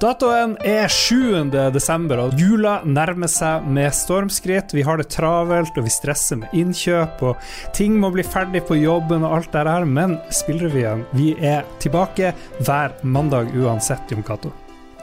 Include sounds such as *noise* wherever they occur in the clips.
Datoen er 7. desember, og jula nærmer seg med stormskritt. Vi har det travelt, og vi stresser med innkjøp, og ting må bli ferdig på jobben og alt det her, men Spillrevyen, vi er tilbake hver mandag uansett, Jon Cato.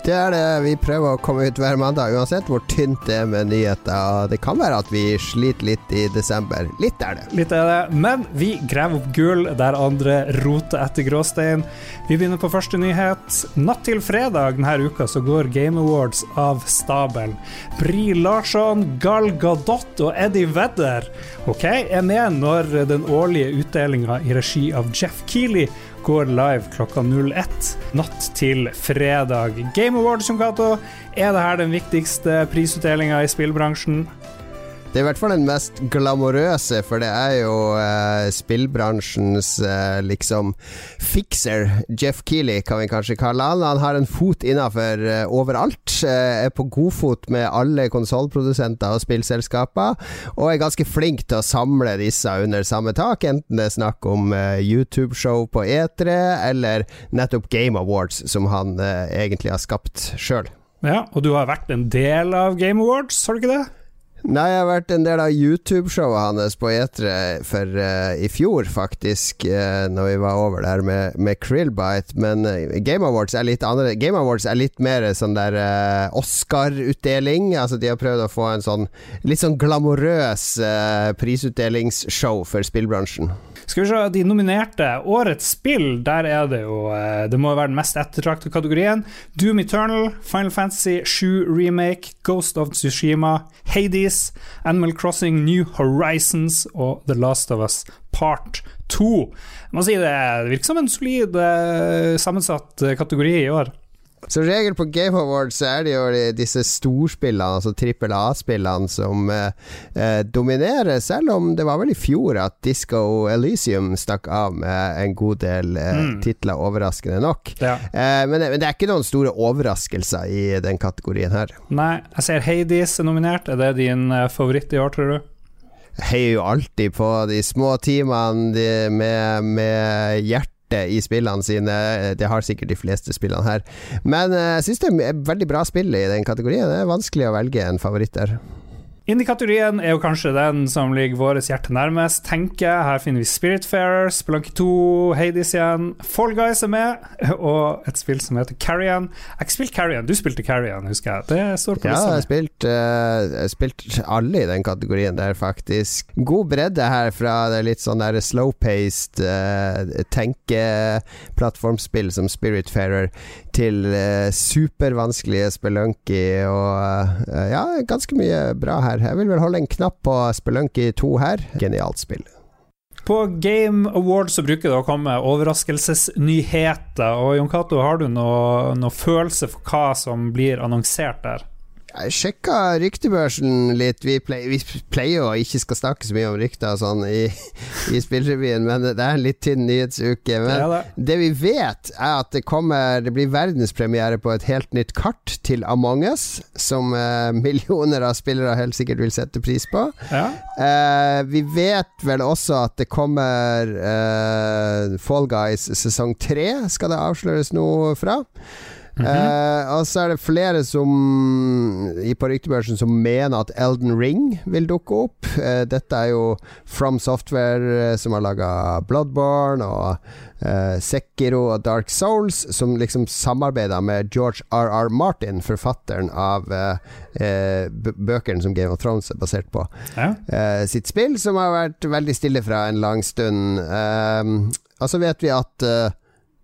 Det er det. Vi prøver å komme ut hver mandag, uansett hvor tynt det er med nyheter. Det kan være at vi sliter litt i desember. Litt er det. Litt er det, men vi graver opp gull der andre roter etter gråstein. Vi begynner på første nyhet. Natt til fredag denne uka så går Game Awards av stabelen. Bri Larsson, Gal Gadot og Eddie Vedder ok, er med når den årlige utdelinga i regi av Jeff Keeley går live klokka 01 natt til fredag. Game Awards, Jon Cato, er det her den viktigste prisutdelinga i spillbransjen? Det er i hvert fall den mest glamorøse, for det er jo eh, spillbransjens eh, liksom fikser. Jeff Keeley kan vi kanskje kalle han. Han har en fot innafor eh, overalt. Eh, er på godfot med alle konsollprodusenter og spillselskaper, og er ganske flink til å samle disse under samme tak, enten det er snakk om eh, YouTube-show på E3 eller nettopp Game Awards, som han eh, egentlig har skapt sjøl. Ja, og du har vært en del av Game Awards, har du ikke det? Nei, jeg har vært en del av YouTube-showet hans på E3 for uh, i fjor, faktisk, uh, når vi var over der med, med Krillbite. Men uh, Game Awards er litt andre Game Awards er litt mer sånn der Oscar-utdeling. Altså, de har prøvd å få en sånn litt sånn glamorøs prisutdelingsshow for spillbransjen. Skal vi se, de nominerte Årets spill, der er det jo Det må være den mest ettertraktede kategorien. Doom Eternal, Final Fantasy 7 Remake, Ghost of Tsushima, Hades, Animal Crossing New Horizons og The Last of Us Part 2. Jeg må si det virker som en solid sammensatt kategori i år. Som regel på Game Awards er det jo disse storspillene, altså trippel A-spillene, som eh, eh, dominerer, selv om det var vel i fjor at Disco Elysium stakk av med en god del eh, mm. titler, overraskende nok. Ja. Eh, men, men, det er ikke noen store overraskelser i den kategorien her. Nei, jeg ser Hades er nominert. Er det din eh, favoritt i år, tror du? heier jo alltid på de små teamene med, med hjerte i spillene sine. Det har sikkert de fleste spillene her. Men eh, jeg syns det er veldig bra spill i den kategorien. Det er vanskelig å velge en favoritt der. Indikatorien er jo kanskje den som ligger vårt hjerte nærmest, tenker jeg. Her finner vi Spiritfarer, Spelunky 2, Hades igjen. Fall Guys er med, og et spill som heter Carrion. Jeg har ikke spilt Carrion, du spilte Carrion, husker jeg. Det står på ja, lista. Ja, jeg har spilt, uh, spilt, alle i den kategorien der, faktisk. God bredde her fra det litt sånn der slow-paced uh, tenkeplattformspill som Spiritfarer til eh, supervanskelige Spelunky og eh, ja, ganske mye bra her. Jeg vil vel holde en knapp på Spelunky 2 her. Genialt spill. På Game Awards så bruker det å komme overraskelsesnyheter. Og Jon Cato, har du noe, noe følelse for hva som blir annonsert der? Jeg sjekka ryktebørsen litt. Vi pleier, vi pleier jo ikke skal snakke så mye om rykter og sånn i, *laughs* i spillrevyen, men det er en litt tynn nyhetsuke. Men det, det. det, vi vet, er at det kommer Det blir verdenspremiere på et helt nytt kart til Among us, som eh, *laughs* millioner av spillere helt sikkert vil sette pris på. Ja. Eh, vi vet vel også at det kommer eh, Fall Guys sesong tre, skal det avsløres noe fra. Mm -hmm. eh, og så er det flere som i på ryktebørsen som mener at Elden Ring vil dukke opp. Eh, dette er jo From Software uh, som har laga Bloodborne og Sekiro og Dark Souls, som liksom samarbeider med George R.R. Martin, forfatteren av bøkene som Game of Thrones er basert på. Ja. sitt spill, som har vært veldig stille fra en lang stund. og så vet vi at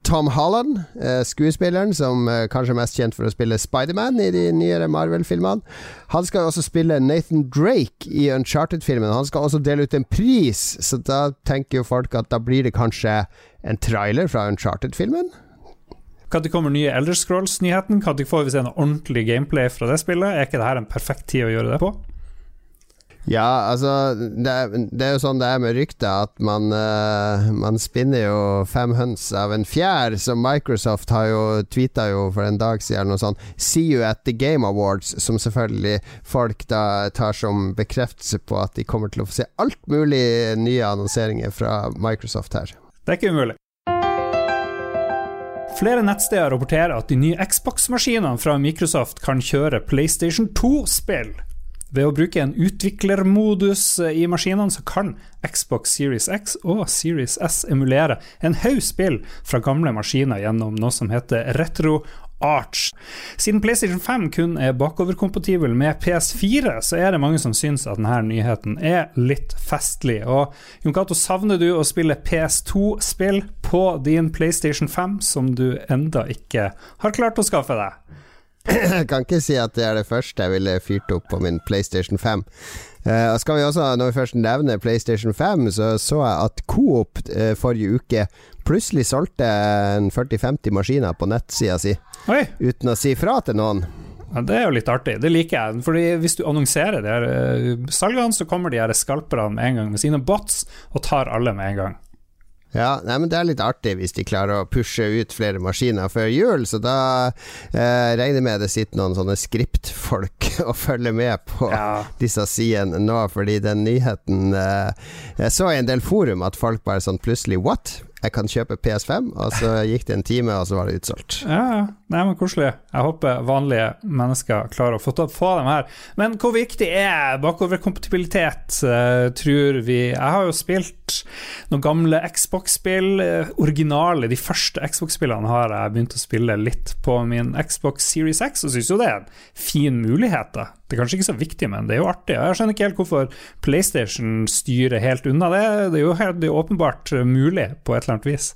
Tom Holland, eh, skuespilleren som eh, kanskje er mest kjent for å spille Spiderman i de nyere Marvel-filmene. Han skal også spille Nathan Drake i Uncharted-filmen. Han skal også dele ut en pris, så da tenker jo folk at da blir det kanskje en trailer fra Uncharted-filmen. Når kommer nye Elder Scrolls-nyheten? Når får vi se noe ordentlig gameplay fra det spillet? Er ikke dette en perfekt tid å gjøre det på? Ja, altså det er, det er, jo sånn det er med rykter, at man, uh, man spinner jo fem høns av en fjær. Så Microsoft har jo tweeta jo for en dag siden noe sånn See you at the Game Awards, som selvfølgelig folk da tar som bekreftelse på at de kommer til å få se alt mulig nye annonseringer fra Microsoft her. Det er ikke umulig. Flere nettsteder rapporterer at de nye Xbox-maskinene fra Microsoft kan kjøre PlayStation 2-spill. Ved å bruke en utviklermodus i maskinene, så kan Xbox Series X og Series S emulere en haug spill fra gamle maskiner gjennom noe som heter retro Arch. Siden PlayStation 5 kun er bakoverkompatibel med PS4, så er det mange som syns at denne nyheten er litt festlig. Og Jon Cato, savner du å spille PS2-spill på din PlayStation 5 som du enda ikke har klart å skaffe deg? Jeg kan ikke si at det er det første jeg ville fyrt opp på min PlayStation 5. Uh, eh, skal vi også, Når vi først nevner PlayStation 5, så så jeg at Coop uh, forrige uke plutselig solgte en 40-50 maskiner på nettsida si, Oi. uten å si fra til noen. Ja, det er jo litt artig, det liker jeg. Fordi Hvis du annonserer de her uh, salgene, så kommer de her skalperne med en gang med sine bots og tar alle med en gang. Ja, nei, men Det er litt artig hvis de klarer å pushe ut flere maskiner før jul, så da eh, regner jeg med det sitter noen sånne skriptfolk *laughs* og følger med på ja. disse sidene nå, fordi den nyheten eh, Jeg så i en del forum at folk bare sånn plutselig What? Jeg kan kjøpe PS5, og så gikk det en time, og så var det utsolgt. Ja, nei, men koselig. Jeg håper vanlige mennesker klarer å få, få dem her. Men hvor viktig er bakoverkompatibilitet, uh, tror vi? Jeg har jo spilt noen gamle Xbox-spill. Uh, originale, de første Xbox-spillene har jeg begynt å spille litt på min Xbox Series X, og syns jo det er en fin mulighet. da det er kanskje ikke så viktig, men det er jo artig. Jeg skjønner ikke helt hvorfor PlayStation styrer helt unna det. Det er jo helt, er åpenbart mulig på et eller annet vis.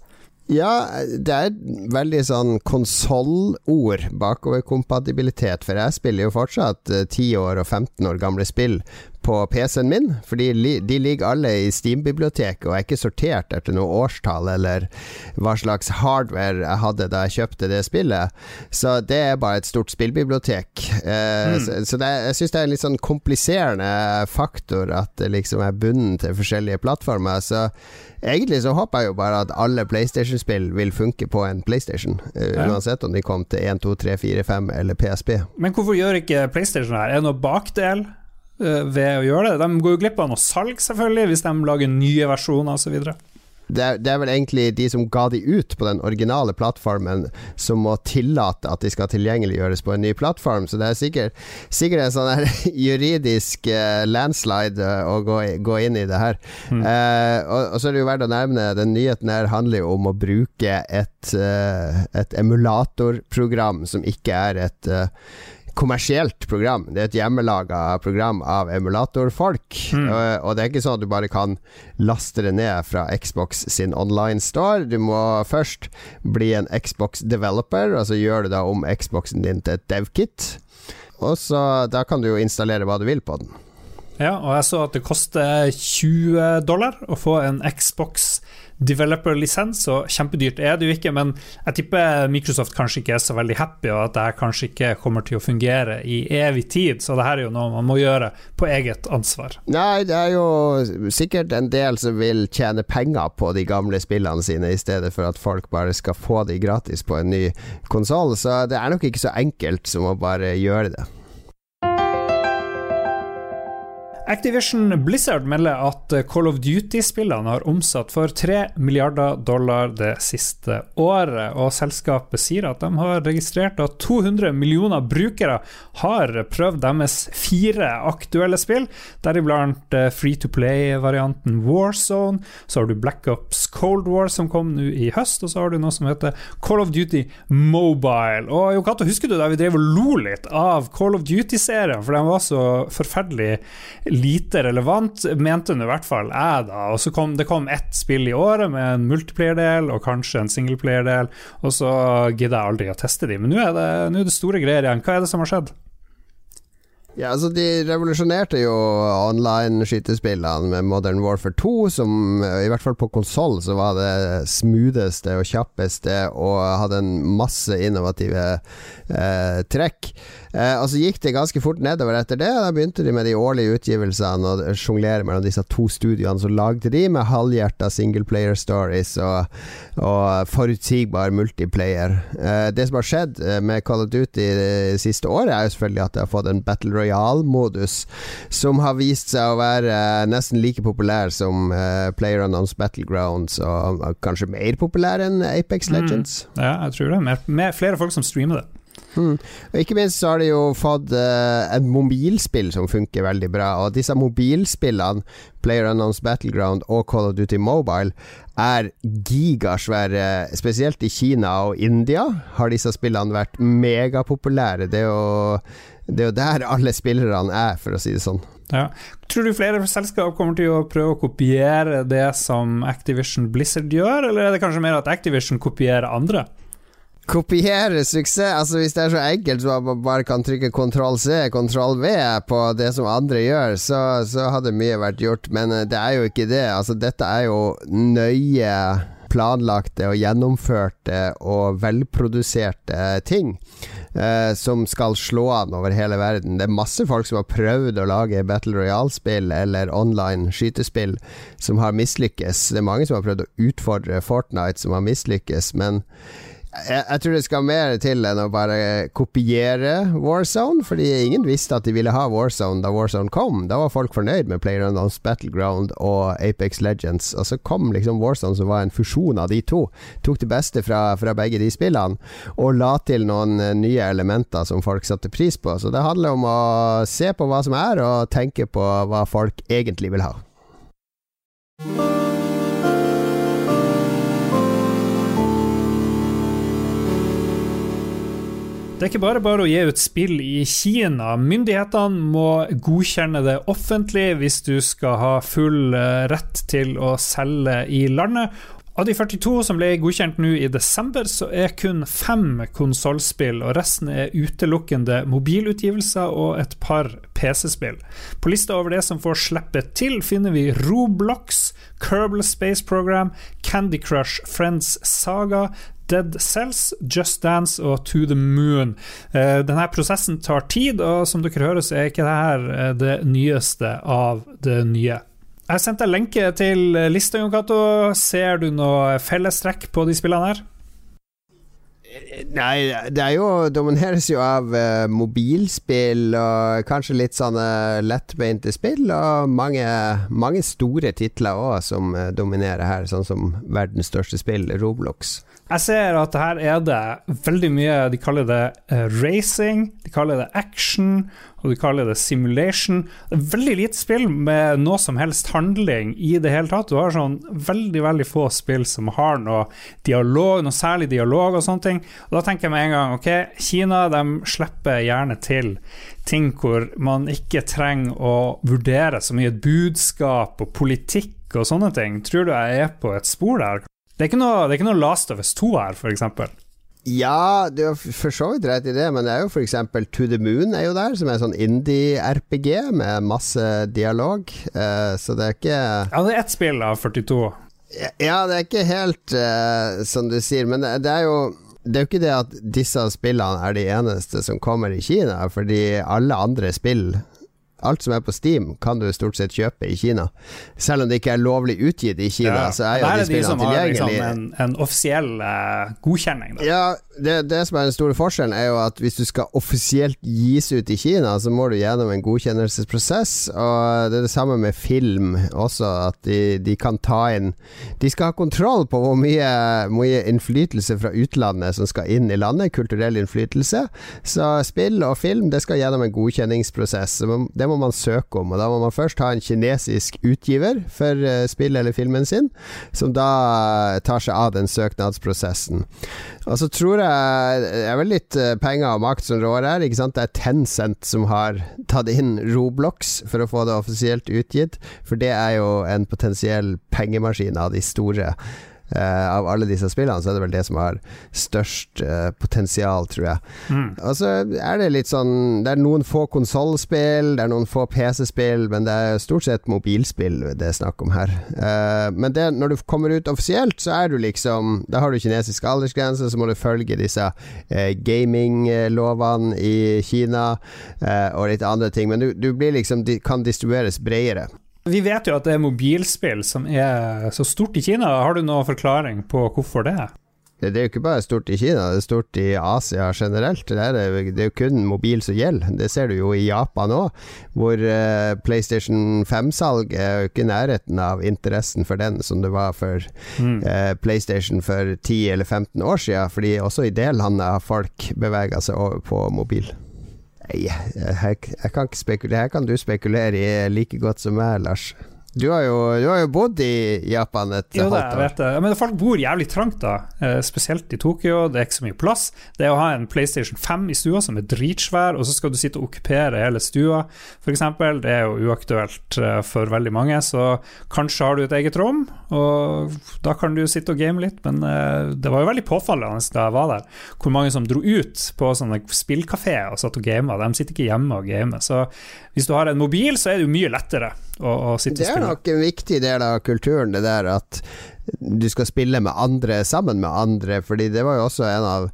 Ja, det er veldig sånn konsollord, bakoverkompatibilitet. For jeg spiller jo fortsatt 10 eh, år og 15 år gamle spill på PC-en min, for de, de ligger alle i Steam-biblioteket og er ikke sortert etter noe årstall eller hva slags hardware jeg hadde da jeg kjøpte det spillet. Så det er bare et stort spillbibliotek. Eh, mm. Så, så det, jeg syns det er en litt sånn kompliserende faktor at det liksom er bunnen til forskjellige plattformer. Så egentlig så håper jeg jo bare at alle PlayStation-spill vil funke på en PlayStation. Uh, ja. Uansett om de kom til 1, 2, 3, 4, 5 eller PSP. Men hvorfor gjør ikke PlayStation her? Er det noe bakdel? Eh, ved å gjøre det. De går jo glipp av noe salg, selvfølgelig, hvis de lager nye versjoner osv. Det er, det er, vel egentlig de som ga de ut på den originale plattformen, som må tillate at de skal tilgjengeliggjøres på en ny plattform. Så det er sikkert, sikkert en sånn *laughs* juridisk uh, landslide uh, å gå, gå, inn i det her. Mm. Uh, og, og, så er det jo verdt å nevne Den nyheten her handler jo om å bruke et, et emulatorprogram som ikke er et kommersielt program. Det er et hjemmelaga program av emulatorfolk. Mm. Og, og, det er ikke sånn at du bare kan laste det ned fra Xbox sin online store. Du må først bli en Xbox developer, og så gjør du da om Xboxen din til et dev-kit. Og så da kan du jo installere hva du vil på den. Ja, og jeg så at det koster 20 dollar å få en Xbox developer-lisens, og kjempedyrt er det jo ikke, men jeg tipper Microsoft kanskje ikke er så veldig happy, og at det her kanskje ikke kommer til å fungere i evig tid, så det her er jo noe man må gjøre på eget ansvar. Nei, det er jo sikkert en del som vil tjene penger på de gamle spillene sine, i stedet for at folk bare skal få de gratis på en ny konsoll, så det er nok ikke så enkelt som å bare gjøre det. Activision Blizzard melder at Call of Duty-spillene har omsatt for 3 milliarder dollar det siste året, og selskapet sier at de har registrert at 200 millioner brukere har prøvd deres fire aktuelle spill, deriblant eh, free to play-varianten Warzone, så har du Black Ops Cold War som kom nå i høst, og så har du noe som heter Call of Duty Mobile. Og Jo Cato, husker du da vi drev og lo litt av Call of Duty-serien, for den var så forferdelig lite relevant, mente nå i hvert fall jeg, da. Og så kom det kom ett spill i året med en multiplayer-del og kanskje en singleplayer-del, og så gidder jeg aldri å teste de. Men nå er, er det store greier igjen. Hva er det som har skjedd? Ja, altså De revolusjonerte jo online-skytespillene med Modern Warfare 2, som i hvert fall på konsoll så var det smootheste og kjappeste og hadde en masse innovative eh, trekk. Eh, og så gikk det ganske fort nedover etter det. Da begynte de med de årlige utgivelsene og sjonglere mellom disse to studioene som lagde de, med halvhjerta singleplayer stories og, og forutsigbar multiplayer. Eh, det som har skjedd eh, med Call of Duty det siste året, er jo selvfølgelig at det har fått en Battle Royale Royale-modus, som har vist seg å være nesten like populær som uh, Player Unknowns Battlegrounds, og kanskje mer populær enn Apex mm. Legends. Mm. Ja, jeg tror det. Mer, mer, flere folk som streamer det. Mm. Og Ikke minst så har de jo fått uh, et mobilspill som funker veldig bra. Og disse mobilspillene, Player Unknowns Battleground og Call of Duty Mobile, er gigasvære. Spesielt i Kina og India har disse spillene vært megapopulære. Det jo, det er jo der alle spillerne er, for å si det sånn. Ja. Tror du flere selskap kommer til å prøve å kopiere det som Activision Blizzard gjør, eller er det kanskje mer at Activision kopierer andre? kopiere suksess. Altså Hvis det er så enkelt så man bare kan trykke kontroll C, kontroll V på det som andre gjør, så, så hadde mye vært gjort. Men eh, det er jo ikke det. Altså Dette er jo nøye planlagte og gjennomførte og velproduserte ting. Eh, som skal slå an over hele verden. Det er masse folk som har prøvd å lage Battle Royale-spill eller online skytespill som har mislykkes. Det er mange som har prøvd å utfordre Fortnite, som har mislykkes. Men jeg, jeg, tror det skal mer til enn å bare kopiere Warzone, fordi ingen visste at de ville ha Warzone da Warzone kom. Da var folk fornøyd med PlayerUnknown's Battleground og Apex Legends, og så kom liksom Warzone, som var en fusjon av de to. Tok det beste fra, fra begge de spillene, og la til noen eh, nye elementer som folk satte pris på. Så det handler om å se på hva som er, og tenke på hva folk egentlig vil ha. Det er ikke bare bare å gi ut spill i Kina. Myndighetene må godkjenne det offentlig hvis du skal ha full eh, rett til å selge i landet. Av de 42 som ble godkjent nå i desember, så er kun fem konsollspill, og resten er utelukkende mobilutgivelser og et par PC-spill. På lista over det som får slippe til, finner vi Roblox, Kerbal Space Program, Candy Crush, Friends Saga, Dead Cells, Just Dance og To The Moon. Eh, denne prosessen tar tid, og som dere hører, så er ikke dette eh, det nyeste av det nye. Jeg sendte lenke til lista, Jon Cato. Ser du noe fellestrekk på de spillene her? Nei, det er jo domineres jo av uh, mobilspill og kanskje litt sånne lettbeinte spill, og mange, mange store titler òg som uh, dominerer her, sånn som verdens største spill, Roblox. Jeg ser at her er det veldig mye De kaller det uh, racing, de kaller det action, og de kaller det simulation. Det er veldig lite spill med noe som helst handling i det hele tatt. Du har sånn veldig veldig få spill som har noe dialog, noe særlig dialog og sånne ting. Og da tenker jeg med en gang ok, Kina de slipper gjerne til ting hvor man ikke trenger å vurdere så mye budskap og politikk og sånne ting. Tror du jeg er på et spor der? Det er ikke noe, det er ikke noe Last of Us 2 her, f.eks. Ja, du har for så vidt rett i det, men det er jo f.eks. To the Moon er jo der, som er sånn indie-RPG med masse dialog. Uh, så det er ikke Ja, det er ett spill av 42. Ja, det er ikke helt uh, som du sier, men det, det er jo det er jo ikke det at disse spillene er de eneste som kommer i Kina, fordi alle andre spill Alt som er på Steam, kan du stort sett kjøpe i Kina. Selv om det ikke er lovlig utgitt i Kina, ja. så er jo de spillene tilgjengelige. Liksom en, en offisiell uh, godkjenning. Da. Ja, det, det, som er den store forskjellen, er jo at hvis du skal offisielt gis ut i Kina, så må du gjennom en godkjennelsesprosess. Og det er det samme med film også, at de, de kan ta inn De skal ha kontroll på hvor mye, mye innflytelse fra utlandet som skal inn i landet, kulturell innflytelse. Så spill og film, det skal gjennom en godkjenningsprosess. Det må man søke om. Og Da må man først ha en kinesisk utgiver for uh, spill eller filmen sin, som da tar seg av den søknadsprosessen. Og så tror jeg Det er vel litt uh, penger og makt som rår her. Ikke sant? Det er Tencent som har tatt inn Roblox for å få det offisielt utgitt, for det er jo en potensiell pengemaskin av de store. Uh, av alle disse spillene, så er det vel det som har størst uh, potensial, tror jeg. Mm. Og så er det litt sånn Det er noen få konsollspill, det er noen få PC-spill, men det er stort sett mobilspill det er snakk om her. Uh, men det, når du kommer ut offisielt, så er du liksom Da har du kinesisk aldersgrense, så må du følge disse gaminglovene i Kina og litt andre ting, men du, du blir liksom kan distribueres bredere. Vi vet jo at det er mobilspill som er så stort i Kina. Har du noen forklaring på hvorfor det? Det er jo ikke bare stort i Kina, det er stort i Asia generelt. Det er, det er jo kun mobil som gjelder. Det ser du jo i Japan òg, hvor uh, PlayStation 5-salg er jo ikke i nærheten av interessen for den som det var for mm. uh, PlayStation for 10 eller 15 år siden. Fordi også i det landet har folk bevega seg over på mobil. Jeg, jeg, jeg, kan ikke spekulere. Her kan du spekulere i like godt som meg, Lars. Du har, jo, du har jo, bodd i Japan et jo, halvt år. Vet jeg. Men folk bor jævlig trangt, da. Eh, spesielt i Tokyo. Det er ikke så mye plass. Det å ha en PlayStation 5 i stua som er dritsvær, og så skal du sitte og okkupere hele stua, f.eks., det er jo uaktuelt eh, for veldig mange. Så kanskje har du et eget rom, og da kan du sitte og game litt. Men eh, det var jo veldig påfallende da jeg var der, hvor mange som dro ut på sånne spillkafeer og satt og gama. De sitter ikke hjemme og gamer. Så hvis du har en mobil, så er det jo mye lettere å, og sitte og nok en viktig del av kulturen, det der at du skal spille med andre sammen med andre. Fordi det var jo også en av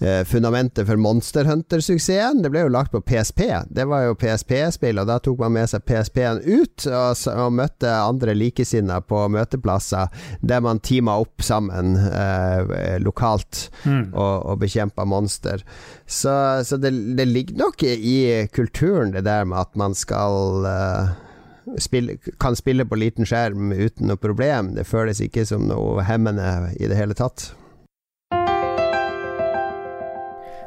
eh, fundamentet for Monster Hunter-suksessen. Det ble jo lagt på PSP. Det var jo PSP-spill, og da tok man med seg PSP-en ut og, og, møtte andre likesinnede på møteplasser der man teama opp sammen eh, lokalt mm. og, og bekjempa monster. Så, så det, det, ligger nok i kulturen, det der med at man skal eh, spille, kan spille på liten skjerm uten noe problem. Det føles ikke som noe hemmende i det hele tatt.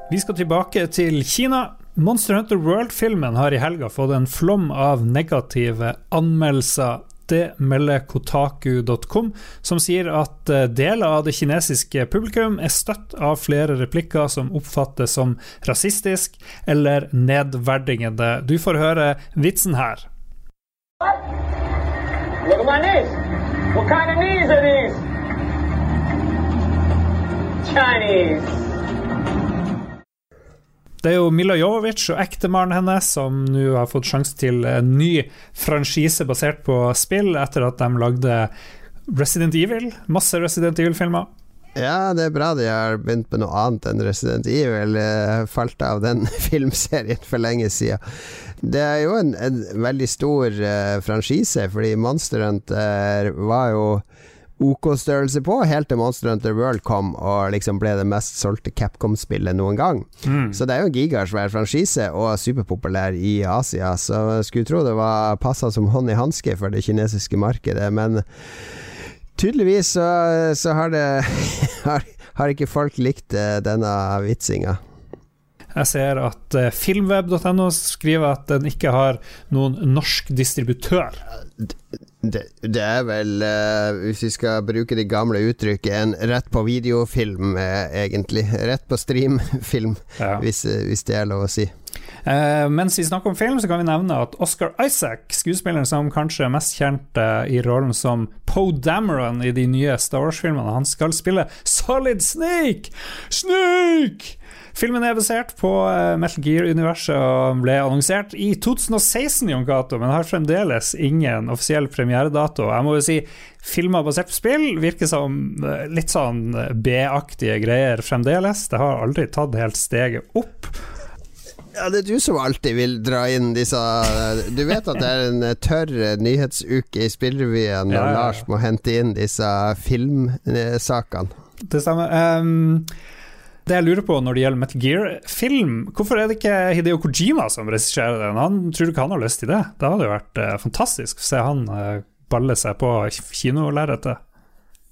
Vi skal tilbake til Kina. Monster Hunter World-filmen har i helga fått en flom av negative anmeldelser. Det melder kotaku.com, som sier at eh, deler av det kinesiske publikum er støtt av flere replikker som oppfattes som rasistisk eller nedverdigende. Du får høre vitsen her. Look at my knees. What kind of knees are these? Chinese. Det er jo Mila Jovovic og ektemannen hennes som nå har fått sjanse til en ny franchise basert på spill, etter at de lagde Resident Evil. Masse Resident Evil-filmer. Ja, det er bra de har begynt med noe annet enn Resident Evil. Jeg falt av den *laughs* filmserien for lenge siden. Det er jo en, en veldig stor uh, franchise, fordi Monster Hunter var jo OK-størrelse på, helt til Monster Hunter World kom og liksom ble det mest solgte Capcom-spillet noen gang. Mm. Så det er jo en gigasvær franchise, og superpopulær i Asia. Så jeg skulle tro det var passa som hånd i hanske for det kinesiske markedet, men tydeligvis så, så har, det, *laughs* har, har ikke folk likt eh, denne vitsinga. Jeg ser at uh, filmweb.no skriver at den ikke har noen norsk distributør. Det, det er vel, uh, hvis vi skal bruke det gamle uttrykket, en rett på videofilm, uh, egentlig. Rett på streamfilm, ja. hvis, hvis det er lov å si. Uh, mens vi snakker om film, så kan vi nevne at Oscar Isaac, skuespilleren som kanskje er mest kjent uh, i rollen som Poe Dameron i de nye Star Wars-filmene, han skal spille Solid Snake! Snake! Filmen er basert på uh, Metal Gear-universet og ble annonsert i 2016, Jon Cato, men har fremdeles ingen offisiell premieredato. Jeg må jo si filmer basert på spill virker som litt sånn B-aktige greier fremdeles. Det har aldri tatt helt steget opp. Ja, det er du som alltid vil dra inn disse Du vet at det er en tørr nyhetsuke i Spillrevyen når ja, ja. Lars må hente inn disse filmsakene. Det stemmer. Um, det jeg lurer på når det gjelder Metal Gear-film, hvorfor er det ikke Hideo Kojima som regisserer den? Han, tror du ikke han har lyst til det? Det hadde jo vært uh, fantastisk å se han uh, balle seg på kinolerretet.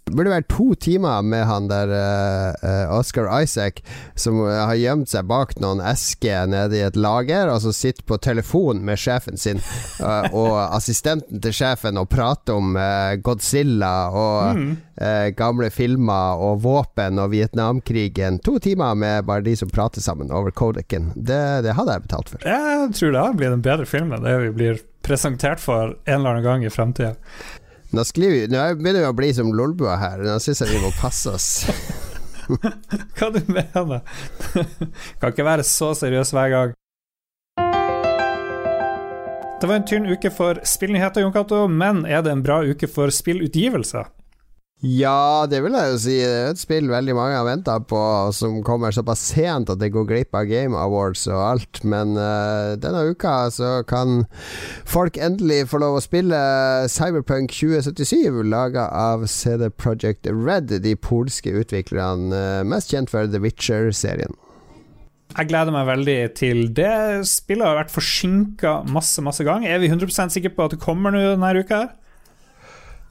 Burde være to timer med han der uh, Oscar Isaac, som har gjemt seg bak noen esker nede i et lager, og så sitter på telefon med sjefen sin uh, *laughs* og assistenten til sjefen og prater om uh, Godzilla og mm. gamle filmer og våpen og Vietnamkrigen. To timer med bare de som prater sammen over Kodeken. Det, det hadde jeg betalt for. Jeg tror det har blitt en bedre film enn det vi blir presentert for en eller annen gang i fremtida. Nå, begynner vi å bli som Lolbua her. Nå syns jeg vi må passe oss. *laughs* Hva du mener *laughs* kan ikke være så seriøs hver gang. Det var en tynn uke for spillnyheter, Jon Cato, men er det en bra uke for spillutgivelser? Ja, det vil jeg jo si. Det er et spill veldig mange har venta på, som kommer såpass sent at det går glipp av Game Awards og alt. Men uh, denne uka så kan folk endelig få lov å spille Cyberpunk 2077, laga av CD Project Red, de polske utviklerne, uh, mest kjent for The Witcher-serien. Jeg gleder meg veldig til det. Spillet har vært forsinka masse, masse ganger. Er vi 100% sikre på at det kommer nå denne uka?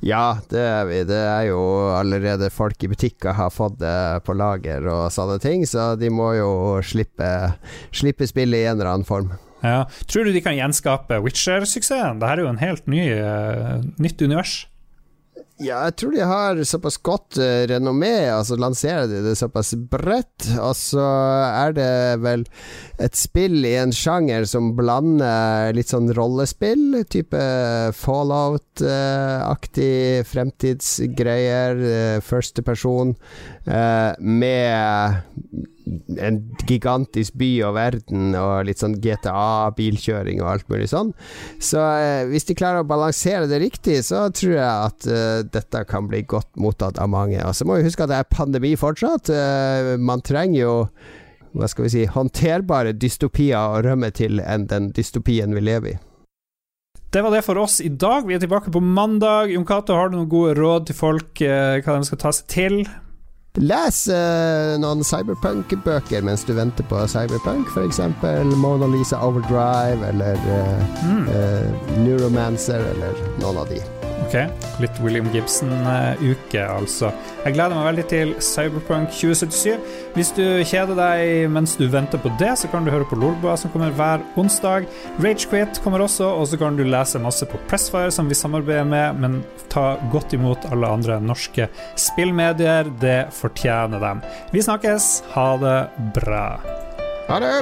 Ja, det er vi. Det er jo allerede folk i butikker har fått det på lager og sånne ting, så de må jo slippe, slippe spillet i en eller annen form. Ja. Tror du de kan gjenskape Witcher-suksessen? Dette er jo en helt ny, uh, nytt univers. Ja, jeg tror de har såpass godt uh, renommé, altså lanserer de det såpass bredt. Og så er det vel et spill i en sjanger som blander litt sånn rollespill, type Fallout-aktig fremtidsgreier, uh, første person, med en gigantisk by og verden og litt sånn GTA, bilkjøring og alt mulig sånn. Så eh, hvis de klarer å balansere det riktig, så tror jeg at eh, dette kan bli godt mottatt av mange. Og så må vi huske at det er pandemi fortsatt. Eh, man trenger jo hva skal vi si, håndterbare dystopier å rømme til enn den dystopien vi lever i. Det var det for oss i dag. Vi er tilbake på mandag. Jon Cato, har du noen gode råd til folk eh, hva de skal ta seg til? Les uh, noen cyberpunk-bøker mens du venter på cyberpunk, f.eks. Mona Lisa Overdrive eller uh, mm. uh, Neuromancer eller noen av de. Ok, litt William Gibson-uke, altså. Jeg gleder meg veldig til Cyberpunk 2077. Hvis du kjeder deg mens du venter på det, så kan du høre på Lolbua, som kommer hver onsdag. Ragequit kommer også, og så kan du lese masse på Pressfire, som vi samarbeider med, men ta godt imot alle andre norske spillmedier. Det fortjener dem. Vi snakkes. Ha det bra. Ha det.